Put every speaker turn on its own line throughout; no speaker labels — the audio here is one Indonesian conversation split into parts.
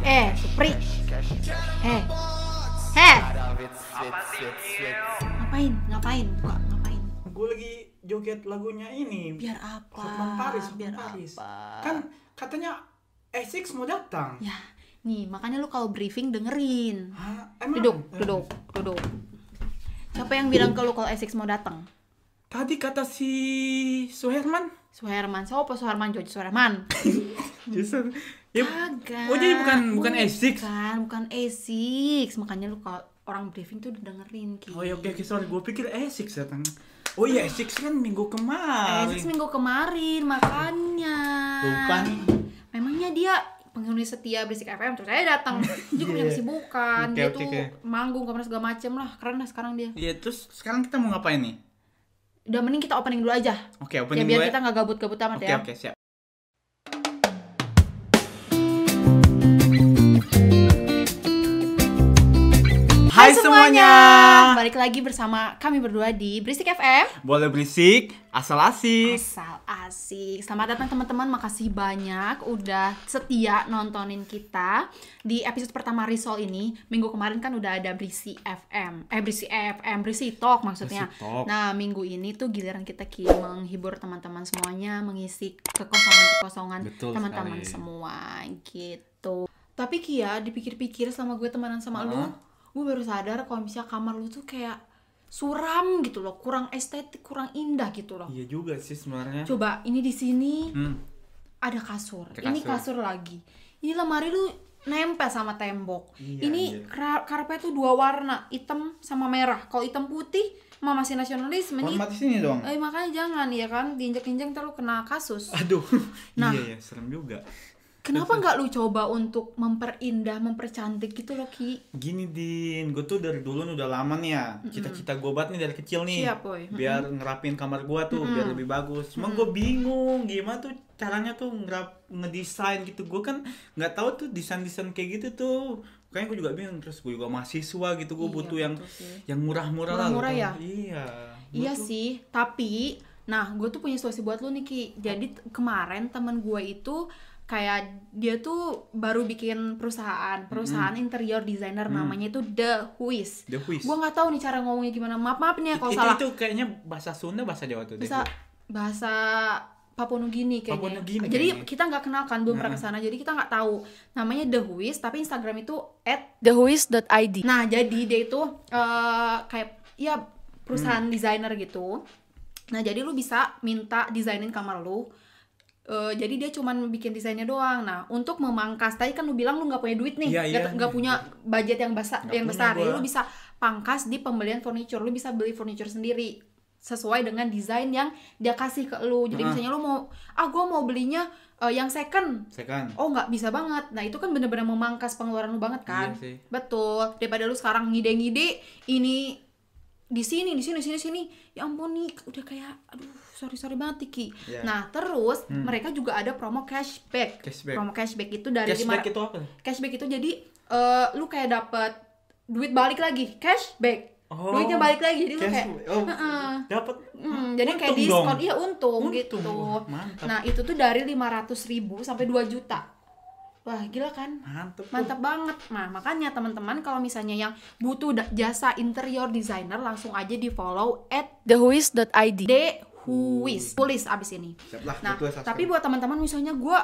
Eh, Supri. Eh. Heh. Ngapain? Ngapain? Kok ngapain?
Gue lagi joget lagunya ini.
Biar apa?
Hotman Paris, Hotman
Biar
Paris.
apa?
Kan katanya Essex mau datang.
Ya, nih makanya lu kalau briefing dengerin.
Hah? Emang?
Duduk, duduk, duduk. Siapa yang bilang kalau kalau Essex mau datang?
Tadi kata si Suherman.
Suherman, siapa Suherman? George Suherman.
Justru. Ya,
Kagak.
Oh jadi bukan bukan Essex.
Bukan, bukan Essex. Makanya lu kalau orang briefing tuh dengerin Ki.
Oh ya oke oke sorry gue pikir Essex datang. Oh iya Essex kan minggu kemarin.
Essex minggu kemarin, makanya.
Nih.
Memangnya dia penghuni setia Berisik FM terus saya datang. Dia punya
Iya.
kesibukan,
Oke,
dia
oke,
tuh
oke.
manggung ke mana segala macem lah. Keren lah sekarang dia.
Iya terus sekarang kita mau ngapain nih?
Udah mending kita opening dulu aja.
Oke
Ya
opening
biar
gue.
kita nggak gabut-gabut amat
Oke
ya.
oke siap. Hai semuanya.
Balik lagi bersama kami berdua di Berisik FM.
Boleh berisik, asal asik.
Asal asik. Selamat datang teman-teman. Makasih banyak udah setia nontonin kita di episode pertama Risol ini. Minggu kemarin kan udah ada Berisi FM. Eh Berisi FM, Berisi Talk maksudnya.
Berisi Talk.
Nah, minggu ini tuh giliran kita ki menghibur teman-teman semuanya, mengisi kekosongan-kekosongan teman-teman semua gitu. Tapi Ki ya, dipikir-pikir sama gue temenan sama lu,
Hah?
Gue baru sadar kalau misalnya kamar lu tuh kayak suram gitu loh, kurang estetik, kurang indah gitu loh.
Iya juga sih sebenarnya.
Coba ini di sini
Hmm.
ada kasur.
Ada
Ini
kasur.
kasur lagi. Ini lemari lu nempel sama tembok.
Iya,
ini
iya.
kar- karpet tuh dua warna, hitam sama merah. Kalau hitam putih mah masih.
Hormat di sini dong.
Eh makanya jangan ya kan diinjek-injek ntar lu kena kasus.
Aduh.
Nah.
Iya ya, serem juga.
Kenapa nggak lu coba untuk memperindah, mempercantik gitu loh Ki?
Gini Din, gue tuh dari dulu udah lama nih ya. Cita-cita gue banget nih dari kecil nih.
Siap, boy.
Biar ngerapin kamar gue tuh, biar lebih bagus. Cuma gue bingung, gimana tuh caranya tuh ngerap, ngedesain gitu. Gue kan nggak tahu tuh desain-desain kayak gitu tuh. Kayaknya gue juga bingung, terus gue juga mahasiswa gitu. Gue
Iya,
butuh yang
sih.
yang murah-murah lah
Murah-murah
gitu.
ya?
Iya.
Iya
tuh-
sih, tapi nah gue tuh punya solusi buat lu nih Ki. Jadi kemarin temen gue itu kayak dia tuh baru bikin perusahaan, perusahaan interior designer namanya itu The Whois.
The Whois.
Gue nggak tahu nih cara ngomongnya gimana. Maaf maaf nih ya kalau
itu,
salah.
itu kayaknya bahasa Sunda, bahasa Jawa tuh Whois.
bahasa Papua Nugini kayaknya.
Papua Nugini
jadi
kayaknya.
kita nggak kenal kan, belum pernah
Nah.
ke sana. Jadi kita nggak tahu namanya The Whois, tapi Instagram itu at
thewhois.id
Nah, jadi dia itu eh, kayak ya perusahaan
Hmm.
desainer gitu. Nah, jadi lu bisa minta desainin kamar lu. Eh, jadi dia cuman bikin desainnya doang. Nah, untuk memangkas tadi kan lu bilang lu nggak punya duit nih,
Iya,
nggak
iya.
nggak punya budget yang besar, yang besar. Jadi lu bisa pangkas di pembelian furniture. Lu bisa beli furniture sendiri sesuai dengan desain yang dia kasih ke lu. Jadi misalnya lu mau, ah gue mau belinya eh, yang second,
Second
Oh nggak bisa banget. Nah itu kan bener-bener memangkas pengeluaran lu banget kan.
Iya sih.
Betul. Daripada lu sekarang ngide-ngide ini di sini, di sini, di sini, di sini. Ya ampun nih, udah kayak aduh sorry sorry banget Ki.
Iya.
Nah terus mereka juga ada promo cashback.
Cashback.
Promo cashback itu dari
Cashback
lima-
itu apa?
cashback itu jadi eh, lu kayak dapet duit balik lagi cashback.
Oh.
Duitnya balik lagi jadi lu kayak.
Oh,
Heeh.
dapat
Hmm, jadi kayak diskon,
dong.
iya untung,
Untung,
gitu.
mantap.
Nah itu tuh dari 500 ribu sampai 2 juta. Wah gila kan?
Mantep. tuh.
Mantap banget. Nah makanya teman-teman kalau misalnya yang butuh jasa interior designer langsung aja di follow at
thewhois.id
Whois tulis abis ini.
Siap lah,
Nah tapi buat teman-teman misalnya gue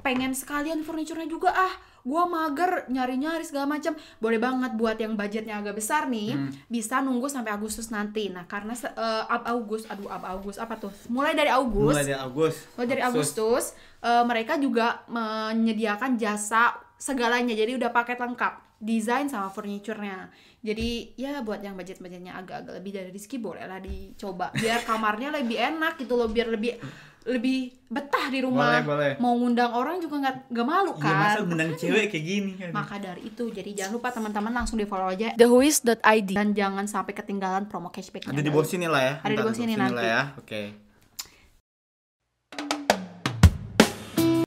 pengen sekalian furniturnya juga ah. Gue mager nyari-nyari segala macam boleh banget buat yang budgetnya agak besar nih
Hmm.
bisa nunggu sampai Agustus nanti. Nah karena eh, ab Agustus aduh ab Agustus apa tuh? Mulai dari Agustus
Mulai dari Agustus.
mulai dari Agustus. Eh, mereka juga menyediakan jasa segalanya. Jadi udah paket lengkap desain sama furniturnya jadi ya buat yang budget-budgetnya agak-agak lebih dari Rizky boleh lah dicoba biar kamarnya lebih enak gitu loh biar lebih lebih betah di rumah
Boleh, boleh.
mau ngundang orang juga nggak nggak malu
Iya
kan
masa undang cewek kayak gini kan.
maka dari itu jadi jangan lupa teman-teman langsung di follow aja
thewhois.id
dan jangan sampai ketinggalan promo cashbacknya
Ada di bawah sini lah ya.
Ada di bawah sini nanti.
lah ya. Oke.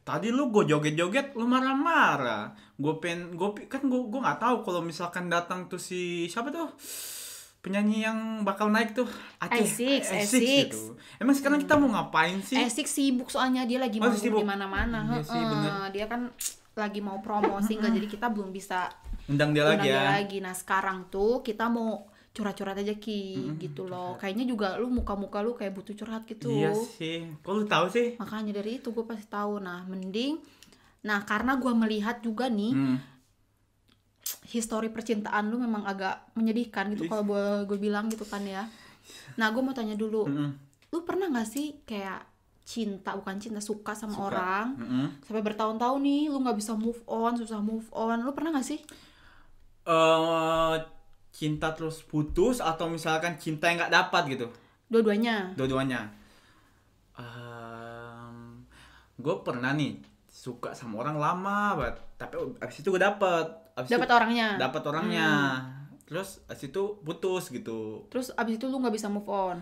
Tadi lu gue joget-joget lu marah-marah. Gue pen gue kan gue gue nggak tahu kalau misalkan datang tuh si siapa tuh? penyanyi yang bakal naik tuh Aceh
Esix,
Esix
Esix.
gitu. Emang sekarang kita mau ngapain sih?
Esik sibuk soalnya dia lagi
Oh, sibuk.
di mana-mana.
Iya sih,
Heeh,
bener.
dia kan lagi mau promo single jadi kita belum bisa
Undang dia
undang
lagi
dia
ya.
lagi. Nah, sekarang tuh kita mau curhat-curhat aja Ki gitu loh. Kayaknya juga lu muka-muka lu kayak butuh curhat gitu.
Iya sih. Kok lu tahu sih?
Makanya dari itu gue pasti tahu. Nah, mending Nah, karena gua melihat juga nih
Hmm.
histori percintaan lu memang agak menyedihkan gitu kalau boleh gue bilang gitu kan ya. Nah, gue mau tanya dulu.
Mm-mm.
Lu pernah gak sih kayak cinta bukan cinta suka sama
Suka.
orang
Mm-mm.
sampai bertahun-tahun nih lu nggak bisa move on susah move on lu pernah gak sih
Eh, cinta terus putus atau misalkan cinta yang nggak dapat gitu?
Dua-duanya.
Dua-duanya. Gue pernah nih suka sama orang lama banget. Tapi abis itu gue dapet. Abis
dapat
itu
orangnya?
Dapat orangnya. Terus abis itu putus gitu.
Terus abis itu lu nggak bisa move on?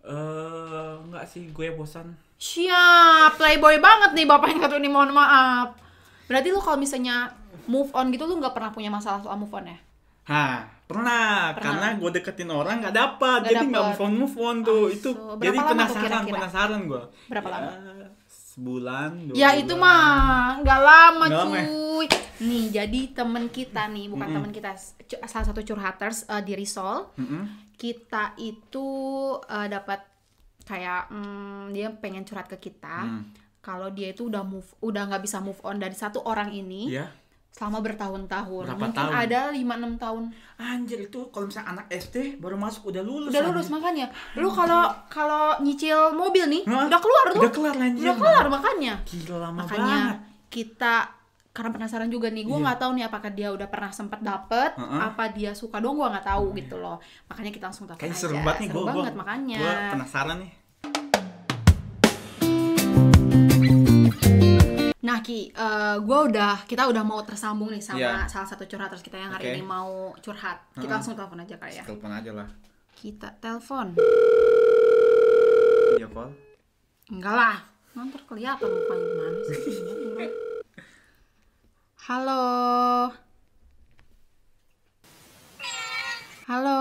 Eh nggak sih gue bosan.
Siap playboy banget nih bapak yang satu ini mohon maaf. Berarti lu kalau misalnya move on gitu lu nggak pernah punya masalah soal move on ya
Hah, pernah,
Pernah.
karena gue deketin orang nggak dapat, jadi nggak move on move on tuh,
Ah,
itu
so, berapa
jadi
lama
penasaran,
kira-kira?
penasaran gue.
Berapa lama?
Sebulan. dua
ya
bulan.
itu mah nggak lama
lama ya?
cuy nih jadi temen kita nih bukan
Mm-mm.
temen kita salah satu curhaters eh, di Risol
Mm-mm.
kita itu eh, dapat kayak mm, dia pengen curhat ke kita
Hmm.
kalau dia itu udah move udah nggak bisa move on dari satu orang ini
Iya.
Selama bertahun-tahun
Berapa
mungkin
tahun?
ada 5-6 tahun
Anjir itu kalau misalnya anak SD baru masuk udah lulus.
udah lulus
anjir.
makanya lu kalau kalau nyicil mobil nih
Hah?
udah keluar tuh
Udah kelar anjir.
udah kelar makanya
Gila lama
makanya
banget.
kita karena penasaran juga nih gue
Iya.
nggak tahu nih apakah dia udah pernah sempat dapet
Heeh.
apa dia suka dong gue nggak tahu gitu loh makanya kita langsung telepon
Kayaknya
aja
seru banget nih
seru banget makanya
Gue penasaran nih.
Nah ki gue udah kita udah mau tersambung nih sama
Iya.
salah satu curhaters kita yang hari
Oke.
ini mau curhat kita
Heeh.
langsung telepon aja kali ya
Telepon aja lah.
kita telepon
Iya call.
enggak lah nanti kelihatan mukanya gimana sih halo halo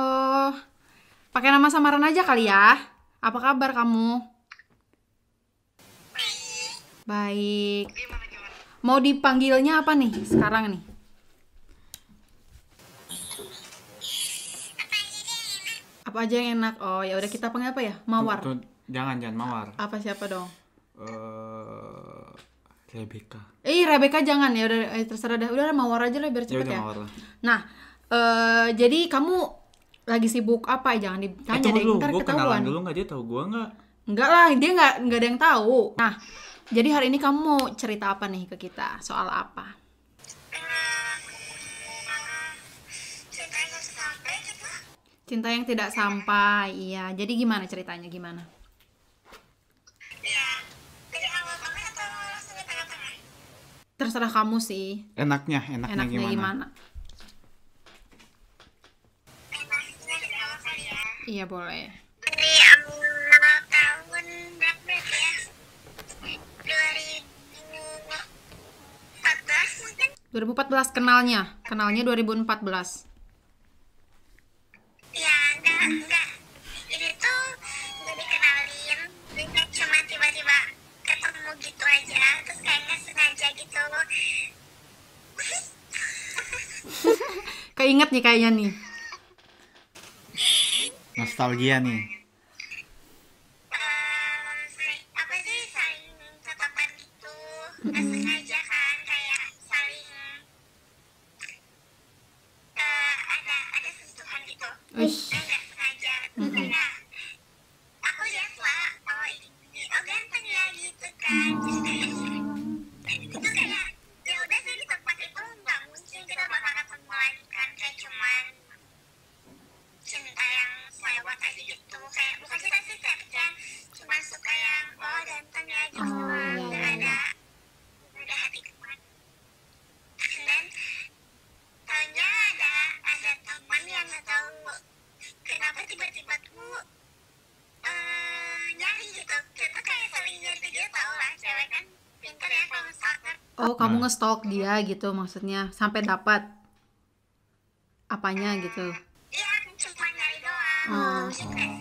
pakai nama samaran aja kali ya apa kabar kamu baik mau dipanggilnya apa nih sekarang nih apa aja yang enak oh ya udah kita panggil apa ya mawar
Tuh, jangan jangan mawar.
apa siapa dong
Eh Rebecca.
Eh Rebecca jangan ya udah eh, terserah dah udah mawar aja lah biar
Ya
cepet ya.
mawar lah.
Nah eh jadi kamu lagi sibuk apa? Jangan
Eh,
ditanya
tunggu
deh
dulu,
ntar
gue kenalan dulu nggak dia tahu gue nggak?
Enggak lah dia nggak nggak ada yang tahu. Nah jadi hari ini kamu mau cerita apa nih ke kita soal apa? Cinta yang tidak sampai, iya. Jadi gimana ceritanya gimana? Terserah kamu sih.
Enaknya, enaknya,
Enaknya
gimana?
gimana? Iya boleh.
Dari awal 2014 mungkin?
2014 kenalnya, kenalnya 2014.
Ya enggak, enggak Ini tuh nggak dikenalin Dia cuma tiba-tiba ketemu gitu aja Terus kayak nggak sengaja gitu
Keinget nih kayaknya nih.
Nostalgia nih.
dia
gitu maksudnya sampai dapat apanya gitu
Iya, cuma nyari doang
oh.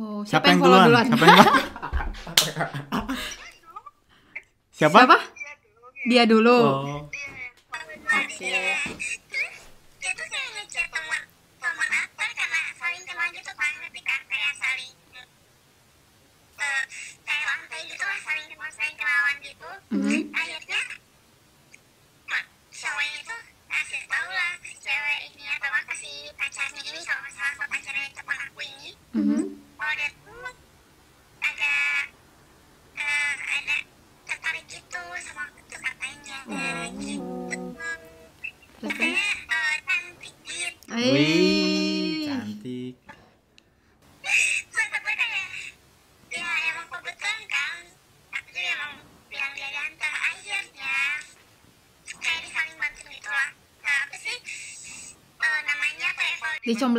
Oh,
siapa,
siapa yang, follow
duluan?
duluan?
Siapa yang duluan? Siapa?
Siapa? Dia dulu.
Oh.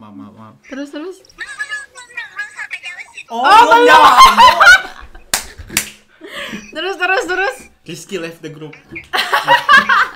maaf maaf maaf, maaf.
terus terus?
Oh,
oh belum.
terus terus terus?
Rizky left the group.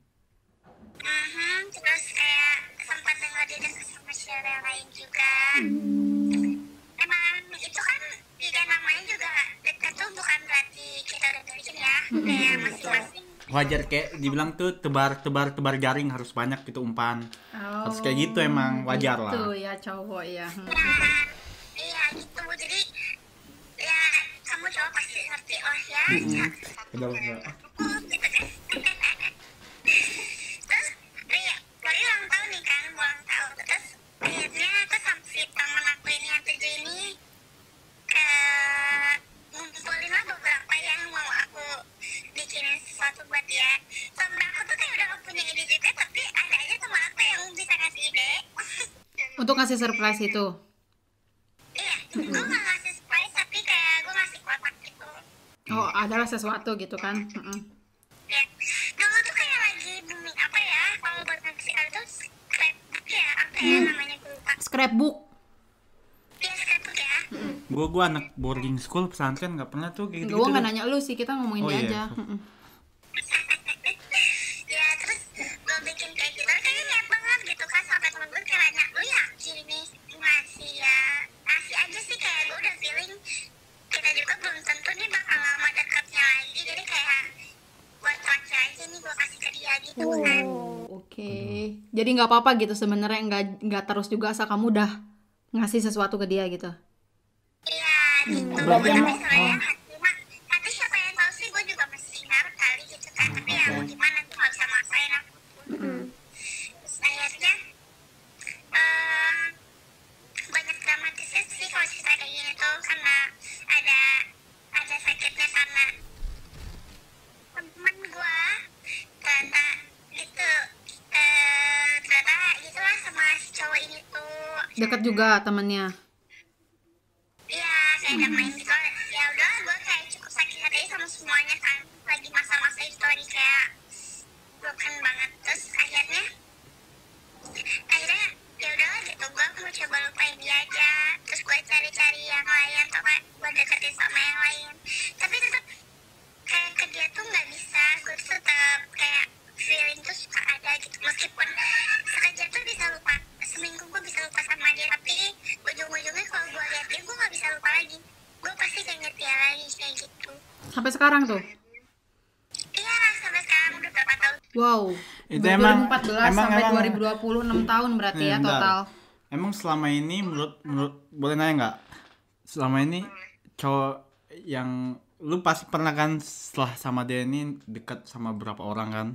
wajar kayak dibilang tuh tebar-tebar tebar jaring harus banyak gitu umpan. Oh, harus kayak gitu oh, emang wajar gitu lah.
Itu ya cowok ya.
Iya gitu jadi ya kamu cowok pasti ngerti oh ya. Benar benar. ngasih
surprise itu?
Iya, gue gak ngasih surprise tapi kayak gue ngasih kotak gitu.
Oh, adalah sesuatu gitu kan? Mm
-mm. Dulu tuh kayak lagi apa ya? Kalau buat ngasih tuh scrapbook ya, apa ya hmm. namanya? Lupa.
Scrapbook.
Iya, Gue ya.
gue anak boarding school pesantren nggak pernah tuh kayak gitu.
Gue nggak nanya lu sih, kita ngomongin
oh,
dia
iya.
aja. Mm. Nggak apa-apa gitu sebenarnya nggak nggak terus juga asal kamu udah ngasih sesuatu ke dia gitu.
iya gitu
Berarti
sebenarnya juga
temennya.
Iya, kayak ada main gitu. Ya udah, gue kayak cukup sakit hati sama semuanya kan. Lagi masa-masa itu lagi kayak broken banget. Terus akhirnya, akhirnya ya udahlah gitu. Gue mau coba lupain dia aja. Terus gue cari-cari yang lain, atau gue deketin sama yang lain. Tapi tetap kayak ke dia tuh nggak bisa. Gue tetap kayak feeling tuh suka ada gitu. Meskipun sekejap tuh bisa lupa. Seminggu gue bisa lupa sama dia, bisa lupa lagi. Gue pasti keinget dia lagi kayak gitu.
Sampai sekarang tuh.
Iya, sampai sekarang udah berapa tahun.
Wow.
Itu
Dari
emang-
2014
emang-
sampai
emang-
2020 6 tahun berarti ya
Bentar.
total.
Emang selama ini menurut menurut boleh nanya nggak? Selama ini cowok yang lu pasti pernah kan setelah sama dia ini dekat sama beberapa orang kan?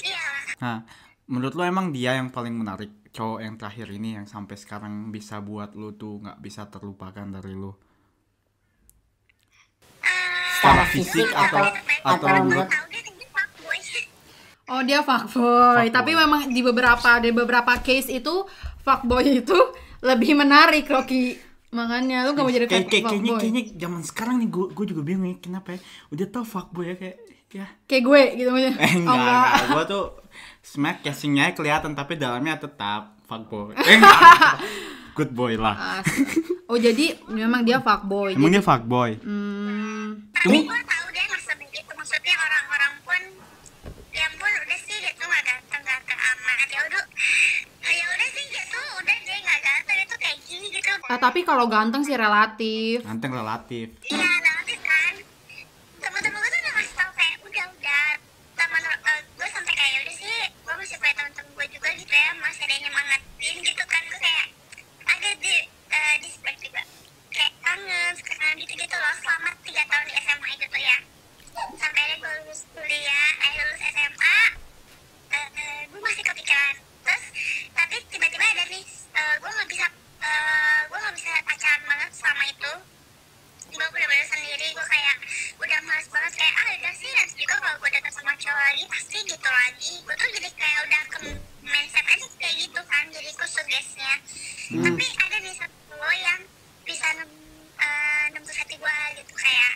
Iya,
Nah, menurut lu emang dia yang paling menarik cowok yang terakhir ini yang sampai sekarang bisa buat lu tuh nggak bisa terlupakan dari lu? Secara fisik atau atau
atau
menurut
kayaknya fuckboy.
Oh dia fuckboy.
Fuckboy.
Tapi memang di beberapa di beberapa case itu fuckboy itu lebih menarik Rocky. Makanya lu gak mau jadi
kayak,
fuck-
kayak, kayaknya
fuckboy.
kayaknya zaman sekarang nih gue gue juga bingung ya kenapa ya udah tau fuckboy ya kayak ya
Kayak gue gitu maksudnya.
eh
Oh,
enggak,
enggak.
enggak. gue tuh smack casingnya kelihatan tapi dalamnya tetap fuckboy eh enggak good boy lah
As- Oh jadi memang dia fuckboy.
emang dia fuckboy
Hmm,
Tapi gue tahu dia nggak sebegitu. Maksudnya orang-orang pun, yang pun udah sih dia tuh nggak ganteng-ganteng amat. Ya udah, ya udah sih dia tuh udah dia nggak ganteng itu kayak gini gitu.
ah, tapi kalau ganteng sih relatif.
ganteng relatif
Iya, tapi ada nih satu lo yang bisa nem, eh, nembus hati gue gitu kayak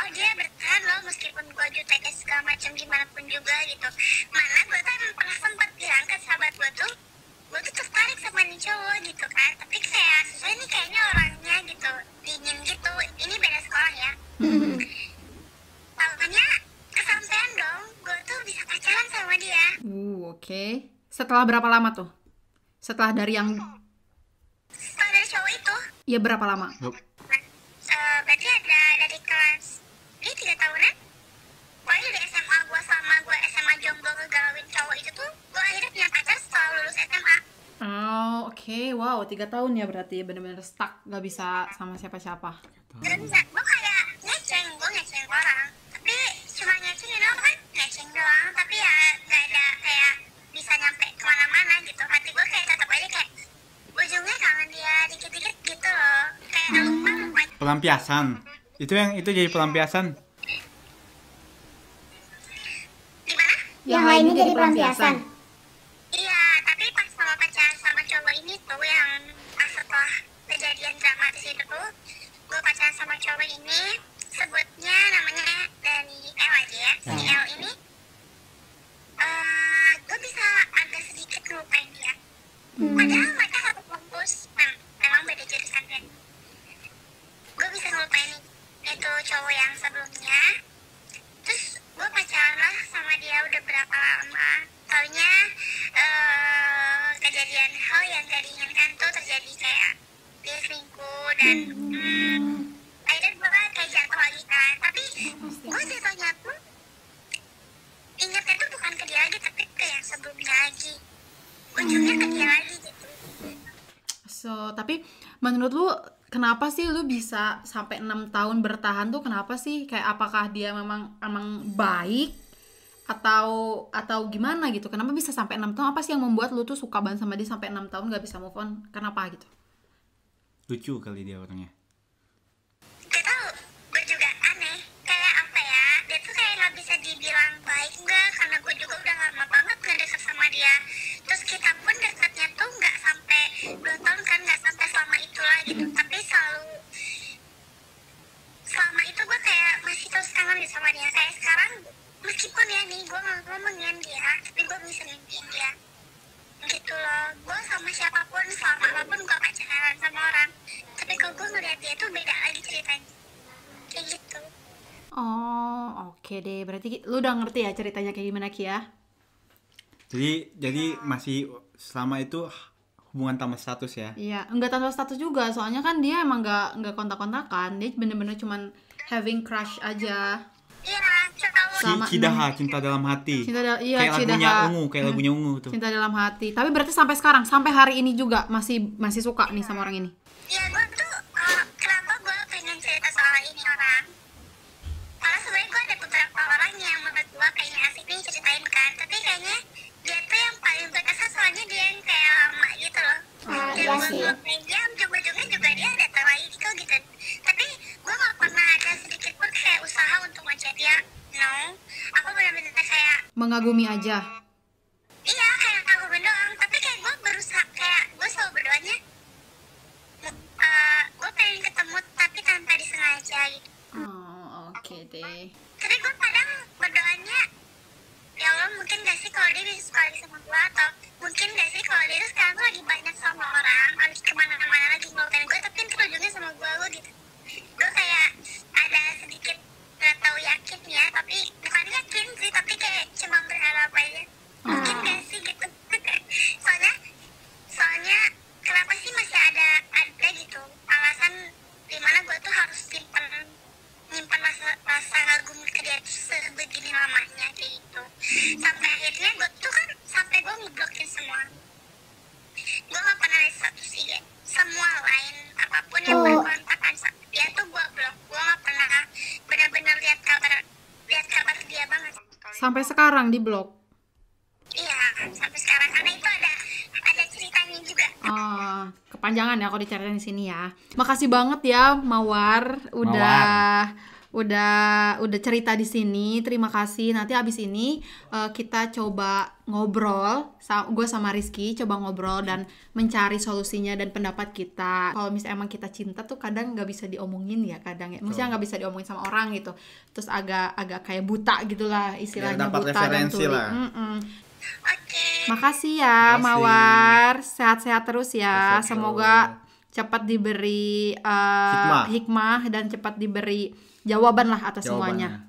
oh dia bertahan loh meskipun gue juteknya segala macam gimana pun juga gitu. Mana gue emang pernah sempat bilang ke sahabat gue tuh gue tuh tertarik sama nih cowok gitu kan. Tapi kayak nih kayaknya orangnya gitu dingin gitu. Ini beda sekolah ya. Tahunya kesampean dong gue tuh bisa pacaran sama dia.
Uh, oke. Setelah berapa lama tuh? Setelah dari yang
setelah dari cowok itu
ya berapa lama?
Eh, berarti ada dari kelas ini tiga tahunan pokoknya dari SMA gue sama gue SMA jomblo ngegalauin cowok itu tuh gue akhirnya punya pacar setelah lulus SMA
Oh, oke. Wow, tiga tahun ya berarti bener-bener stuck, nggak bisa sama siapa-siapa.
Gak bisa, gue
pelampiasan itu yang itu jadi pelampiasan
Gimana?
Yang lainnya jadi pelampiasan.
Iya, tapi pas sama pacaran sama cowok ini tuh yang pas setelah kejadian dramatis itu tuh Gue pacaran sama cowok ini sebutnya namanya padahal mereka satu kampus nah, memang beda jurusan kan gue bisa ngelupain itu cowok yang sebelumnya terus gue pacaran lah sama dia udah berapa lama taunya eh, kejadian hal yang gak diinginkan tuh terjadi kayak dia selingkuh dan hmm, akhirnya gue kayak jatuh lagi kan tapi gue jatuhnya tuh ingatnya tuh bukan ke dia lagi tapi ke yang sebelumnya lagi ujungnya ke dia lagi gitu
So, tapi menurut lu kenapa sih lu bisa sampai enam tahun bertahan tuh kenapa sih? Kayak apakah dia memang emang baik atau atau gimana gitu? Kenapa bisa sampai enam tahun? Apa sih yang membuat lu tuh suka banget sama dia sampai enam tahun gak bisa move on? Kenapa gitu?
lucu kali dia orangnya
gak tau gue juga aneh kayak apa ya dia tuh kayak nggak bisa dibilang baik enggak karena gue juga udah lama banget nggak deket sama dia terus kita pun
udah ngerti ya ceritanya kayak gimana Kia?
jadi jadi masih selama itu hubungan tanpa status ya
Iya, enggak tanpa status juga. Soalnya kan dia emang nggak nggak kontak-kontakan. Dia bener-bener cuman having crush aja.
iya cowok
Ci-
Sama
Cidaha cinta dalam hati
Cinta da- iya,
kayak lagunya
Cidaha.
ungu kayak
Hmm.
lagunya ungu tuh
Cinta dalam hati. Tapi berarti sampai sekarang, sampai hari ini juga masih masih suka nih sama orang ini.
Iya gue
iya sih.
ngelupain dia ujung-ujungnya juga dia datang lagi gitu gitu Tapi gue gak pernah ada sedikit pun kayak usaha untuk ngechat dia No Aku benar-benar kayak
Mengagumi aja.
Iya kayak aku doang Tapi kayak gue berusaha Kayak gue selalu berdoanya eh Gue pengen ketemu Tapi tanpa disengaja gitu
Oh, oke deh.
Tapi gue kadang berdoanya Ya Allah mungkin gak sih kalau dia bisa sekali sama gue Atau mungkin gak sih kalau dia tuh sekarang tuh lagi banyak sama orang Lagi ke mana-mana lagi ngelupain gue Tapi ntar ujungnya sama gue gue gitu. Gue kayak ada sedikit Gak tau yakin ya Tapi bukan yakin sih Tapi kayak cuma berharap aja. Mungkin gak sih gitu. Soalnya Soalnya Kenapa sih masih ada Ada gitu Alasan Di mana gue tuh harus simpen nyimpan rasa rasa kagum ke dia tuh sebegini lamanya kayak gitu. Sampai akhirnya gue tuh kan sampai gue ngeblokin semua. Gue gak pernah lihat status dia semua lain apa pun yang
Oh.
berkontakan sama dia tuh gue blok. Gue gak pernah benar-benar lihat kabar lihat kabar dia banget.
Sampai sekarang di blog.
iya sampai sekarang. Karena itu ada ada ceritanya juga.
Oh, kepanjangan ya kalau diceritain di sini ya. Makasih banget ya Mawar. Udah udah udah cerita di sini. Terima kasih. Nanti abis ini eh, kita coba ngobrol, gue sama Rizky coba ngobrol dan mencari solusinya dan pendapat kita. Kalau misalnya emang kita cinta tuh kadang nggak bisa diomongin ya kadang ya. Maksudnya nggak bisa diomongin sama orang gitu. Terus agak agak kayak buta gitulah istilahnya
dapat
buta dan tuli.
lah.
Mm-mm.
oke
Makasih ya
Makasih.
Mawar, sehat-sehat terus ya. Semoga cepat diberi uh,
Hikmah.
hikmah. dan cepat diberi jawaban lah atas
jawabannya
semuanya.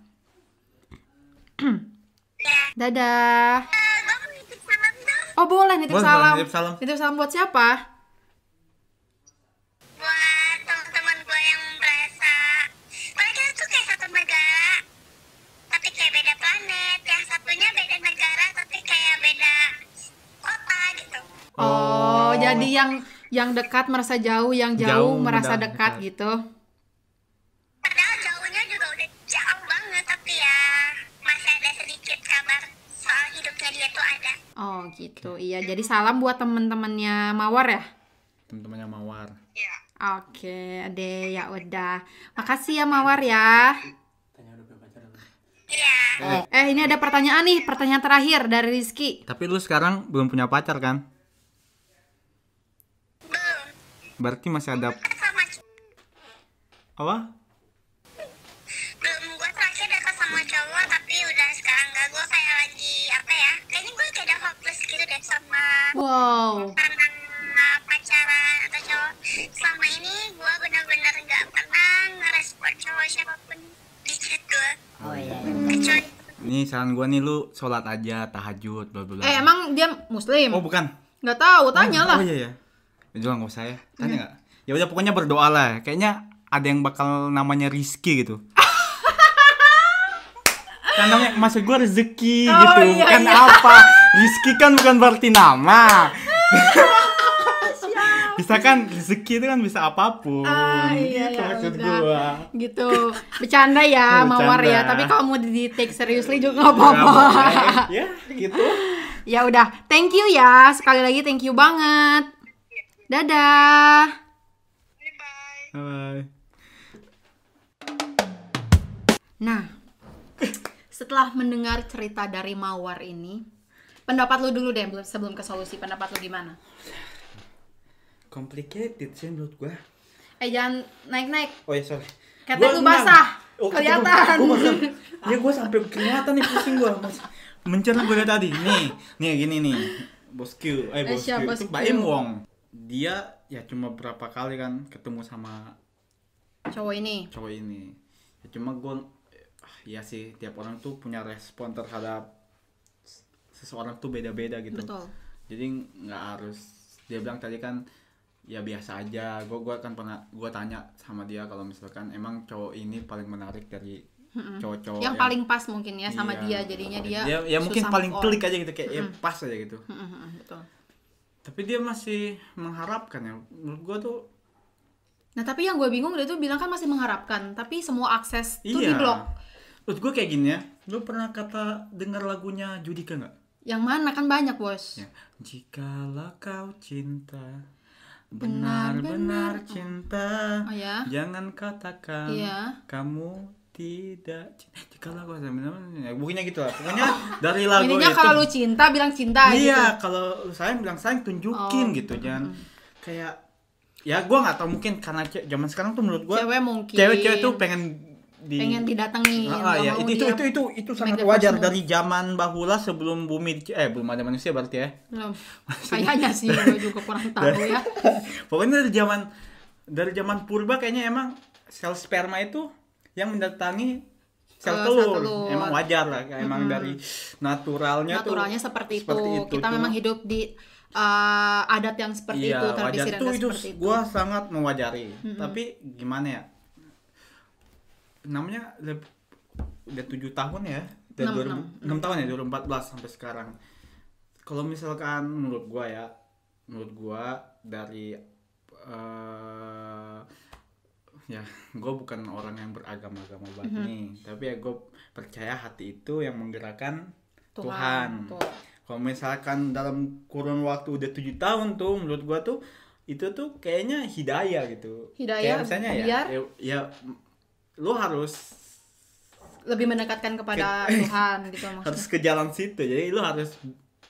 ya
Dadah.
Gue mau nitip salam dong
Oh boleh nitip
Boleh,
salam.
boleh, nitip salam.
Nitip salam buat siapa?
buat teman-teman gue yang merasa kita tuh kayak satu negara tapi kayak beda planet yang satunya beda negara tapi kayak beda kota gitu
Oh, jadi yang yang dekat merasa jauh, yang jauh,
Jauh
merasa dekat
dekat.
gitu.
padahal jauhnya juga udah jauh banget tapi ya masih ada sedikit kabar soal hidupnya dia tuh ada
Oh gitu. Iya, jadi salam buat temen-temennya Mawar ya.
teman-temannya mawar
ya
Oke, deh ya udah. Makasih ya Mawar ya.
iya
Eh, ini ada pertanyaan nih, pertanyaan terakhir dari Rizky.
tapi lu sekarang belum punya pacar kan
belum
berarti masih ada apa
gitu deh sama
Wow.
pasangan selama ini gue benar-benar nggak pernah ngerespon cowok siapa pun di chat gue
Oh iya.
kecuali
Nih saran gua nih lu sholat aja tahajud bla bla bla.
Eh emang dia muslim?
Oh bukan.
Nggak tahu, tanya lah.
Oh iya ya. Jangan nggak usah ya. Tanya nggak? Ya udah pokoknya berdoa lah. Kayaknya ada yang bakal namanya Rizky gitu. kan namanya maksud gua rezeki
Oh,
gitu,
iya,
bukan
iya.
apa. Rizky kan bukan berarti nama. bisa kan rezeki itu kan bisa apa pun.
Ah, iya,
gitu
ya
maksud
udah.
gua.
gitu bercanda ya
Bercanda.
mawar ya tapi kalau mau di take seriously juga nggak apa-apa
ya gitu.
ya udah thank you ya sekali lagi thank you banget dadah
Bye.
nah setelah mendengar cerita dari mawar ini pendapat lu dulu deh belum- sebelum ke solusi pendapat lu gimana
Complicated sih menurut gua.
eh jangan naik-naik
Oh ya sorry. Gua
lu basah.
Oh,
Kelihatan.
Gua, gua. Ya gua sampai kelihatan nih pusing gua. Mas. Mencerna gua tadi. Nih, nih gini nih. Bosku, eh
Eh,
bosku. Itu
bosku?
Mbak Im Wong. Dia ya cuma berapa kali kan ketemu sama
cowok ini
cowok ini. Ya cuma gua ah, ya sih tiap orang tuh punya respon terhadap seseorang tuh beda-beda gitu.
betul.
Jadi nggak harus dia bilang tadi kan ya biasa aja. Gue gua kan pernah gue tanya sama dia kalau misalkan emang cowok ini paling menarik dari cowok-cowok
yang paling pas mungkin ya sama
Iya.
dia jadinya dia
ya, ya mungkin
susah
paling
on.
klik aja gitu kayak ya pas aja gitu.
Betul.
Tapi dia masih mengharapkan ya. Menurut gue tuh
Nah tapi yang gue bingung dia tuh bilang kan masih mengharapkan, tapi semua akses tuh
iya.
di blok.
menurut gue kayak gini ya. Lu pernah kata dengar lagunya Judika nggak
Yang mana kan banyak bos.
ya jikalau kau cinta
Benar-benar.
cinta
Oh ya.
Jangan katakan
Iya.
kamu tidak cinta. Jikalau kau benar-benar bukannya gitu lah. Pokoknya dari lagu
Intinya
itu.
kalau lu cinta bilang cinta gitu.
iya, kalau lu sayang bilang sayang tunjukin
Oh,
gitu. Jangan kayak ya gua nggak tahu mungkin karena zaman sekarang tuh menurut gua
Cewek mungkin.
cewek-cewek tuh pengen di
pengen didatengin.
Ah, ah, ya, itu, itu itu itu itu sangat wajar dari zaman bahula sebelum bumi eh belum ada manusia berarti ya.
Belum. Kayaknya sih gue juga kurang tahu ya.
Pokoknya dari zaman dari zaman purba kayaknya emang sel sperma itu yang mendatangi sel
sel
telur.
telur.
Emang wajar lah, kayak emang dari naturalnya,
Naturalnya
tuh
seperti itu.
seperti itu.
Kita
Cuma-
memang hidup di uh, adat yang seperti
iya,
itu,
wajar
tradisi dan
itu itu
seperti itu.
gua sangat mewajari. Tapi gimana ya? Namanya udah, udah 7 tahun ya. Udah
Enam,
2000
enam,
enam tahun ya 2014 sampai sekarang. Kalau misalkan menurut gua ya, menurut gua dari eh ya gue bukan orang yang beragama-agama banget
Mhm.
nih tapi ya gue percaya hati itu yang menggerakkan Tuhan,
Tuh.
kalau misalkan dalam kurun waktu udah tujuh tahun tuh menurut gua tuh itu tuh kayaknya hidayah gitu
Hidayah,
kayak misalnya ya,
biar?
ya ya lu harus
Lebih mendekatkan kepada Tuhan gitu maksudnya.
harus ke jalan situ jadi lu harus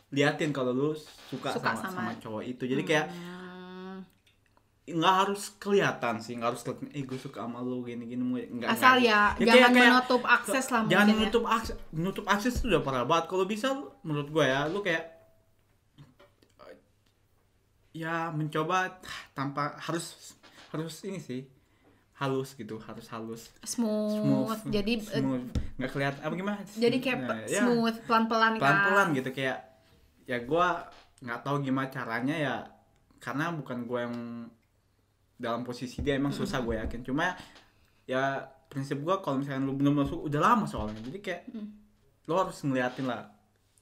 liatin kalau lu suka,
Suka
sama,
sama-
sama cowok itu jadi kayak
Hmm.
nggak harus kelihatan sih nggak harus kelihatan eh gue suka sama lu gini gini nggak
Asal ya,
kayak-
jangan
kayak-
menutup akses lah
jangan
mungkin ya.
menutup akses menutup akses itu udah parah banget kalau bisa menurut gue ya lu kayak ya mencoba tanpa harus harus ini sih halus gitu harus halus.
Smooth. Jadi eh,
smooth. Nggak kelihatan apa gimana?
jadi kayak
Nah, ya,
smooth pelan-pelan kan.
pelan-pelan gitu kayak ya gua nggak tahu gimana caranya ya karena bukan gua yang dalam posisi dia emang susah gue yakin. Cuma ya prinsip gua kalau misalnya lu belum masuk udah lama soalnya. Jadi kayak lo harus ngeliatin lah.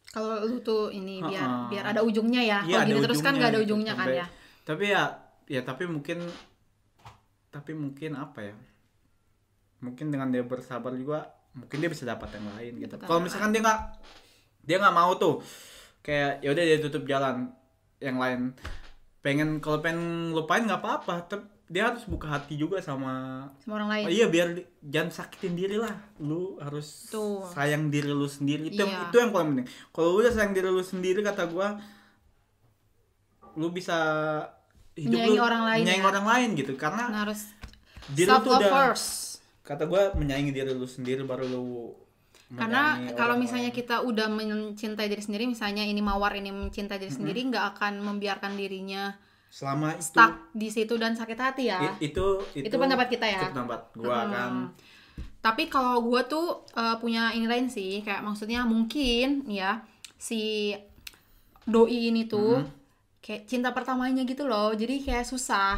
Kalau lu tuh ini biar
Ha-ha.
biar ada ujungnya ya.
Iya,
Kalau gini terus kan nggak ada
gitu,
ujungnya kan
sampai-
ya.
tapi ya ya tapi mungkin tapi mungkin apa ya mungkin dengan dia bersabar juga mungkin dia bisa dapat yang lain gitu kalau misalkan dia nggak dia nggak mau tuh kayak ya udah dia tutup jalan yang lain pengen kalau pengen lupain nggak apa-apa tapi dia harus buka hati juga sama
Sama orang lain.
Oh iya biar jangan sakitin diri lah. Lu harus
Tuh.
sayang diri lu sendiri. Itu yang,
Iya.
itu yang paling penting. Kalau lu udah sayang diri lu sendiri kata gua lu bisa hidup
Menyayangi
lu
orang lain
menyayangi
ya.
orang lain gitu karena
harus
diri
self
tuh udah
first.
kata gua menyayangi diri lu sendiri baru lu
Karena kalau misalnya
lain.
kita udah mencintai diri sendiri, misalnya ini mawar ini mencintai
Mm-hmm.
diri sendiri, nggak akan membiarkan dirinya
selama itu
stuck di situ dan sakit hati ya
itu itu
Itu pendapat kita ya?
itu pendapat gua
Mm-mm.
kan
Tapi kalau gue tuh uh, punya ini lain sih, kayak maksudnya mungkin ya si doi ini tuh kayak cinta pertamanya gitu loh, jadi kayak susah.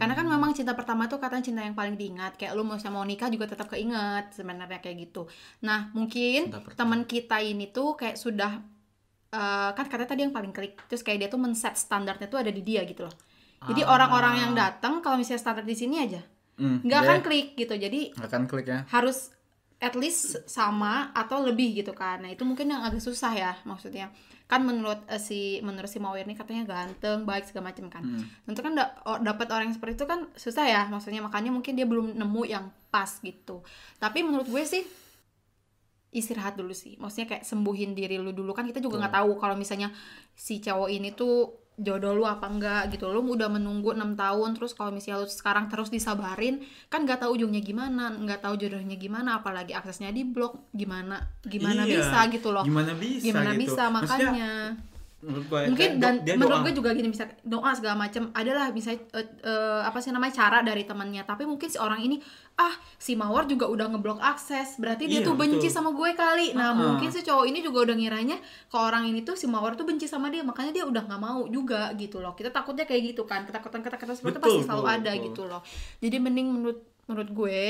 Karena kan memang cinta pertama tuh katanya cinta yang paling diingat, kayak lu mau sama mau nikah juga tetap keinget sebenarnya kayak gitu. Nah mungkin teman kita ini tuh kayak sudah uh, kan katanya tadi yang paling klik, terus kayak dia tuh men-set standarnya tuh ada di dia gitu loh. Jadi
Ah.
orang-orang yang datang kalau misalnya standar di sini aja,
Hmm,
nggak
dia
akan klik gitu. Jadi
akan klik ya
harus at least sama atau lebih gitu kan. Nah, itu mungkin yang agak susah ya maksudnya. Kan menurut eh, si menurut si Mawir ini katanya ganteng, baik segala macam kan.
Hmm.
Tentu kan da- dapat orang yang seperti itu kan susah ya maksudnya makanya mungkin dia belum nemu yang pas gitu. Tapi menurut gue sih istirahat dulu sih. Maksudnya kayak sembuhin diri lu dulu kan kita juga nggak tahu kalau misalnya si cowok ini tuh jodoh lu apa enggak gitu lu udah menunggu enam tahun terus kalau misalnya lu sekarang terus disabarin kan nggak tahu ujungnya gimana nggak tahu jodohnya gimana apalagi aksesnya di blok gimana gimana
Iya.
bisa gitu loh
gimana bisa
gimana
gitu.
bisa
Maksudnya,
makanya
menurut gua
mungkin
kayak
dan
dia
menurut
doa.
gue juga gini bisa doa segala macam adalah misalnya eh, eh, apa sih namanya cara dari temannya tapi mungkin si orang ini ah si mawar juga udah ngeblok akses berarti dia
Iya,
tuh benci
betul.
sama gue kali nah
Ah.
mungkin si cowok ini juga udah ngiranya kalau orang ini tuh si mawar tuh benci sama dia makanya dia udah nggak mau juga gitu loh kita takutnya kayak gitu kan ketakutan ketakutan seperti itu pasti selalu
betul,
ada
betul.
gitu loh jadi mending menurut menurut gue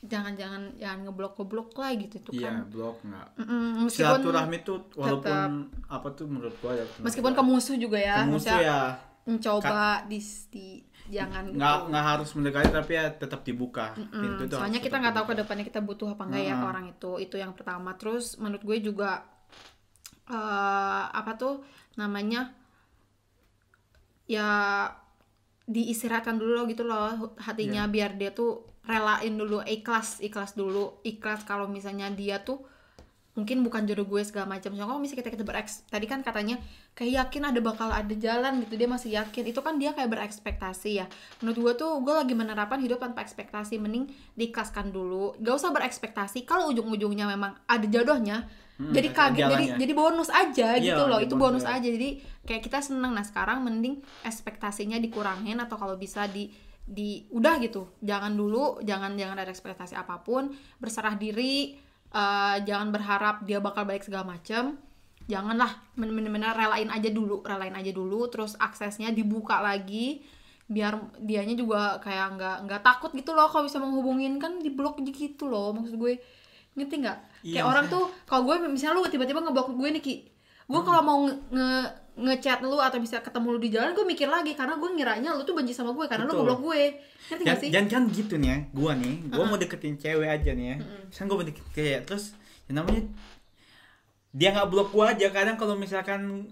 jangan-jangan jangan ngeblok ngeblok lah gitu tuh
iya
kan.
blok nggak.
Mm-mm, meskipun
silaturahmi tuh walaupun apa tuh menurut gua ya
meskipun ke musuh juga ya
ke musuh ya.
mencoba di, di jangan gitu.
nggak nggak harus mendekati tapi ya tetap dibuka.
Mm,
pintu tuh
soalnya kita
tetap
nggak tahu ke depannya kita butuh apa enggak ya ke
Heeh.
orang itu itu yang pertama. Terus menurut gue juga eh apa tuh namanya ya diistirahatkan dulu gitu loh hatinya
Iya.
biar dia tuh relain dulu ikhlas ikhlas dulu ikhlas kalau misalnya dia tuh mungkin bukan jodoh gue segala macam. Soalnya kalau misalnya kita kita bereks tadi kan katanya kayak yakin ada bakal ada jalan gitu dia masih yakin. Itu kan dia kayak berekspektasi ya. Menurut gue tuh gue lagi menerapkan hidup tanpa ekspektasi mending diikhlaskan dulu. Gak usah berekspektasi kalau ujung-ujungnya memang ada jodohnya
Hmm,
jadi kaget jadi
jalannya.
jadi bonus aja
Iya,
gitu loh. itu
bonus
bonus aja. Jadi kayak kita seneng nah sekarang mending ekspektasinya dikurangin atau kalau bisa di di udah gitu jangan dulu jangan jangan ada ekspektasi apa pun berserah diri eh, jangan berharap dia bakal baik segala macem. Janganlah bener-bener relain aja dulu relain aja dulu terus aksesnya dibuka lagi biar dianya juga kayak nggak nggak takut gitu loh kalau bisa menghubungin kan di blok gitu loh maksud gue. Ngerti nggak?
Iya,
kayak orang tuh kalau gue misalnya lu tiba-tiba ngeblok gue nih ki. Gue
Hmm.
kalau mau nge, nge ngechat lu atau bisa ketemu lu di jalan gue mikir lagi karena gue ngiranya lu tuh benci sama gue karena lu
Betul.
ngeblok gue ngerti gak sih
jangan kan gitu nih ya, gua nih, gua mau deketin cewek aja nih ya. Misalnya gua mau deketin cewek, terus yang namanya dia nggak blok gua aja. Kadang kalau misalkan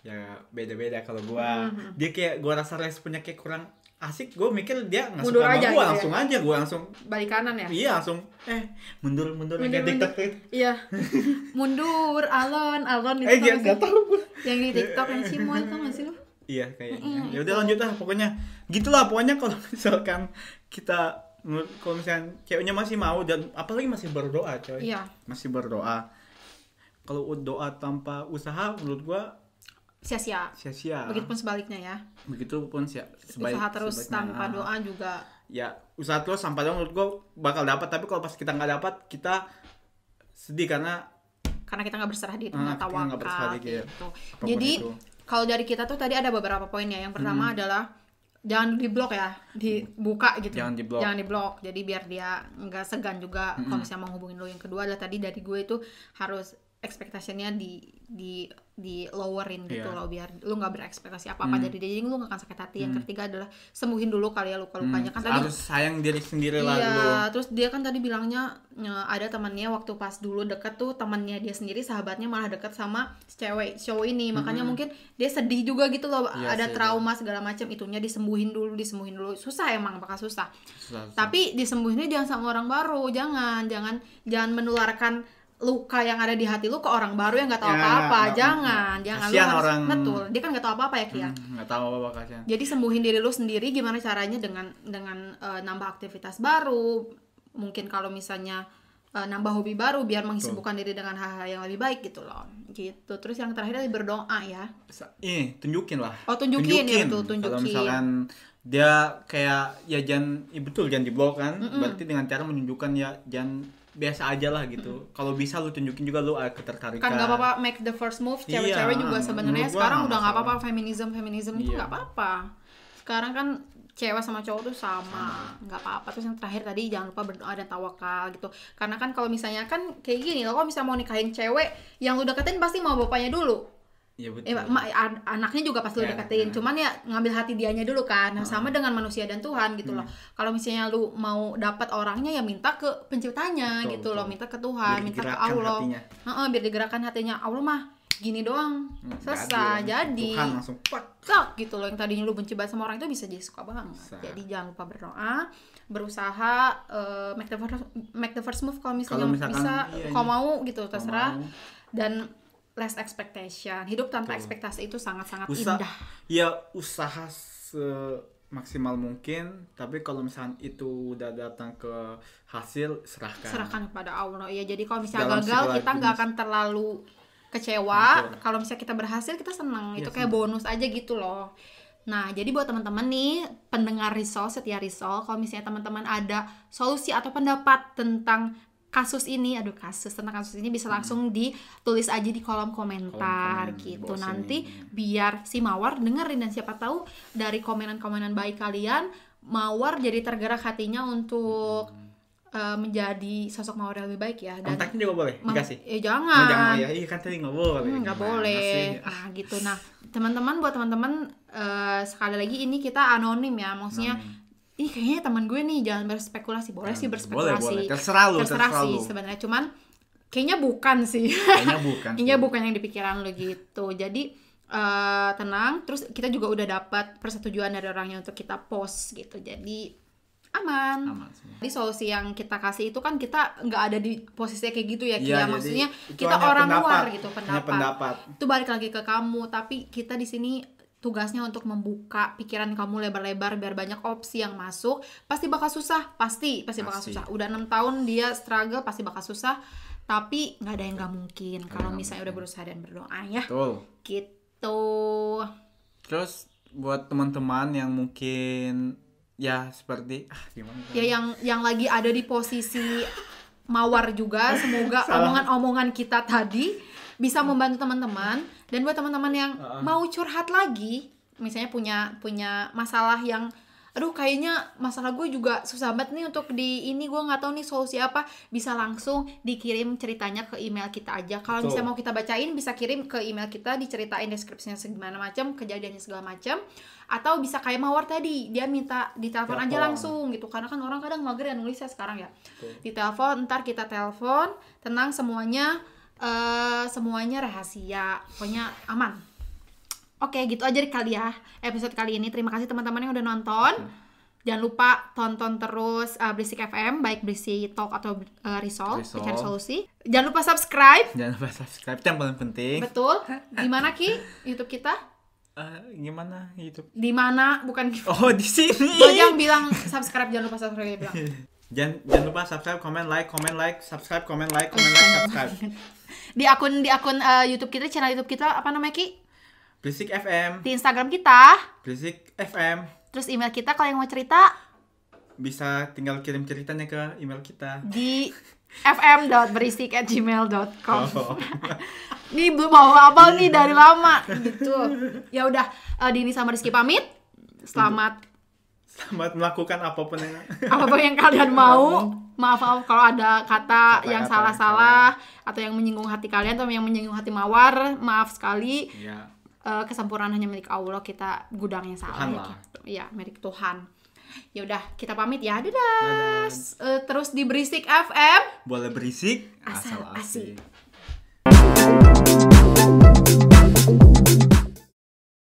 ya beda-beda kalau gua, dia kayak gua rasa responnya kayak kurang asik, gua mikir dia nggak suka sama
aja
gua,
gitu ya?
langsung aja gua langsung
balik kanan ya
iya langsung eh mundur mundur,
Mundur,
kayak. TikTok gitu.
iya mundur alon alon itu
Eh gak, gua.
yang di tiktok yang cimoy tau gak sih lu
Iya kayaknya.
Mm-mm,
Ya udah lanjut lah pokoknya. Gitulah pokoknya kalau misalkan kita kalau misalkan ceweknya masih mau dan apalagi masih berdoa coy.
iya
Masih berdoa. Kalau doa tanpa usaha menurut gua
sia-sia.
Sia-sia.
begitupun sebaliknya ya.
Begitupun sih sebaik
usaha terus tanpa doa juga.
Ya, usaha terus sampai doa menurut gua bakal dapat tapi kalau pas kita nggak dapat kita sedih karena
karena kita nggak berserah diri
Ah,
nggak
kita nggak berserah
tawakal
diri, ya.
gitu. Jadi
itu.
kalau dari kita tuh tadi ada beberapa poin ya. Yang pertama
Hmm.
adalah jangan di blok ya dibuka gitu.
Jangan di-block.
jangan di blok. Jadi biar dia nggak segan juga kalau misalnya mau hubungin lo yang kedua adalah tadi dari gue itu harus ekspektasinya di di di lowerin gitu
Iya.
loh biar lu nggak berekspektasi apa apa
Hmm.
dari dia. Jadi lu nggak akan sakit hati. Yang ketiga adalah sembuhin dulu kali ya luka lukanya. Kan tadi
harus sayang diri sendiri lah
Iya,
dulu.
terus dia kan tadi bilangnya e, ada temannya waktu pas dulu deket tuh temannya dia sendiri sahabatnya malah deket sama cewek show ini. Makanya mungkin dia sedih juga gitu loh
Iya
ada
sih,
trauma segala macam itunya disembuhin dulu disembuhin dulu. Susah emang bakal susah.
Susah, susah.
tapi disembuhinnya jangan sama orang baru. Jangan jangan jangan menularkan luka yang ada di hati lu ke orang baru yang nggak tahu
Ya,
apa-apa.
nggak-
jangan jangan lu harus
orang-
betul. Dia kan nggak tahu apa-apa ya Kia
Hmm, nggak tahu apa kasihan.
jadi sembuhin diri lu sendiri gimana caranya dengan dengan eh, nambah aktivitas baru. Mungkin kalau misalnya eh, nambah hobi baru biar mengisibukkan diri dengan hal-hal yang lebih baik gitu loh. Gitu. Terus yang terakhir adalah berdoa ya.
Ini tunjukin lah.
Oh, tunjukin, ya, betul,
kalau
tunjukin.
misalkan dia kayak ya jangan ya betul jangan diblok kan. Berarti dengan cara menunjukkan ya jangan biasa aja lah gitu. Kalau bisa lu tunjukin juga lu ada ketertarikan.
Kan nggak apa-apa make the first move
Iya,
cewek-cewek juga sebenarnya sekarang
nggak
udah nggak apa-apa feminism feminism itu
Iya.
nggak apa-apa. Sekarang kan cewek sama cowok tuh sama nggak apa-apa. Terus yang terakhir tadi jangan lupa berdoa dan tawakal gitu. Karena kan kalau misalnya kan kayak gini lo kalau misalnya mau nikahin cewek yang lu deketin pasti mau bapaknya dulu
Iya betul
Eh, ma- an- anaknya juga pasti lu
Ya,
deketin,
ya.
cuman ya ngambil hati dianya dulu kan. Nah, sama dengan manusia dan Tuhan gitu loh.
Hmm.
Kalau misalnya lu mau dapat orangnya ya minta ke penciptanya
Betul,
gitu
betul.
loh, minta ke Tuhan,
Biar
minta ke Allah. Heeh, biar digerakkan hatinya. Allah mah gini doang.
Hmm,
Selesai, jadi.
Tuhan langsung pak
gitu loh yang tadinya lu benci banget sama orang itu bisa jadi suka banget.
Bisa.
Jadi jangan lupa berdoa, berusaha eh, make the first make the first move kalau misalnya
Kalau misalkan,
bisa,
iya,
kalau
iya.
mau gitu terserah.
mau.
Dan less expectation. Hidup tanpa ekspektasi itu sangat-sangat
Usa
indah.
ya usaha semaksimal mungkin tapi kalau misalkan itu udah datang ke hasil serahkan.
Serahkan kepada Allah. Ya jadi kalau misalnya
Dalam
gagal kita nggak akan terlalu kecewa. Kalau misalnya kita berhasil kita seneng. Itu
Iya,
kayak bonus aja gitu loh. Nah jadi buat teman-teman nih pendengar risol setia risol kalau misalnya teman-teman ada solusi atau pendapat tentang kasus ini aduh kasus tentang kasus ini bisa langsung ditulis aja di kolom komentar
Hmm. Kolom komen
gitu. nanti
sini.
biar si mawar dengerin dan siapa tahu dari komenan-komenan baik kalian mawar jadi tergerak hatinya untuk eh, menjadi sosok mawar yang lebih baik ya. Dan
kontaknya juga boleh? dikasih?
eh
Oh,
jangan.
Jangan ya iya kan tadi nggak boleh.
Hmm, nggak boleh.
sih?
ah gitu. Nah teman-teman buat teman-teman eh, sekali lagi ini kita anonim ya. Maksudnya ih kayaknya teman gue nih jangan berspekulasi boleh sih
Boleh,
berspekulasi
boleh. Terserah lu,
terserah
terserah
sih sebenarnya cuman kayaknya bukan sih
kayaknya bukan
Kayaknya bukan yang di pikiran lo gitu. Jadi eh, tenang. Terus kita juga udah dapat persetujuan dari orangnya untuk kita post gitu. Jadi aman.
aman semua
Jadi solusi yang kita kasih itu kan kita nggak ada di posisi kayak gitu ya, Kia.
Iya, jadi
Maksudnya kita orang
pendapat.
luar gitu pendapat.
pendapat.
Itu balik lagi ke kamu. Tapi kita di sini tugasnya untuk membuka pikiran kamu lebar-lebar biar banyak opsi yang masuk. Pasti bakal susah, pasti pasti bakal
Pasti.
susah. Udah enam tahun dia struggle pasti bakal susah. Tapi nggak ada yang nggak mungkin kalau misalnya udah berusaha dan berdoa ya.
betul
Gitu.
terus buat teman-teman yang mungkin ya seperti ah gimana
ya yang yang lagi ada di posisi mawar juga semoga omongan-omongan kita tadi bisa membantu teman-teman. Dan buat teman-teman yang
Uh-uh.
mau curhat lagi misalnya punya punya masalah yang aduh kayaknya masalah gue juga susah banget nih untuk di ini gue nggak tahu nih solusi apa. Bisa langsung dikirim ceritanya ke email kita aja. Kalau misalnya mau kita bacain bisa kirim ke email kita diceritain deskripsinya segimana macam kejadiannya segala macam. Atau bisa kayak mawar tadi dia minta ditelepon aja langsung gitu. Karena kan orang kadang mager ya nulisnya sekarang ya. Ditelepon ntar kita telepon tenang semuanya eh semuanya rahasia. Pokoknya aman. Oke gitu aja kali ya episode kali ini. Terima kasih teman-teman yang udah nonton. Jangan lupa tonton terus uh, Berisik FM baik Berisik Talk atau uh, Resolve
Resolve.
Pencari Solusi. Jangan lupa subscribe.
Jangan lupa subscribe itu yang paling penting.
Betul. Di mana ki? YouTube kita?
Eh, gimana YouTube?
Di mana? Bukan
oh di sini.
Lo yang bilang subscribe jangan lupa subscribe bilang.
Jangan jangan lupa subscribe comment like comment like subscribe comment like comment like subscribe
di akun di akun uh, YouTube kita channel YouTube kita apa namanya ki?
Berisik FM
di Instagram kita.
Berisik FM
terus email kita kalau yang mau cerita?
Bisa tinggal kirim ceritanya ke email kita.
Di fm.berisik@gmail.com
Oh.
Nih belum mau apa nih dari lama. Gitu. Ya udah eh, Dini sama Rizky pamit. Selamat.
Selamat melakukan apa pun yang
apa pun yang kalian mau. Maaf maaf kalau ada kata
Kata-kata
yang salah-salah atau yang menyinggung hati kalian atau yang menyinggung hati Mawar. Maaf sekali.
ya
Eh, kesempurnaan hanya milik Allah. Kita gudangnya salah
Tuhan
ya, gitu. Ya, milik Tuhan. Ya udah, kita pamit ya. Dadah.
Dadah.
Eh, terus di Berisik FM.
boleh berisik
Asal
asal
asik.
asik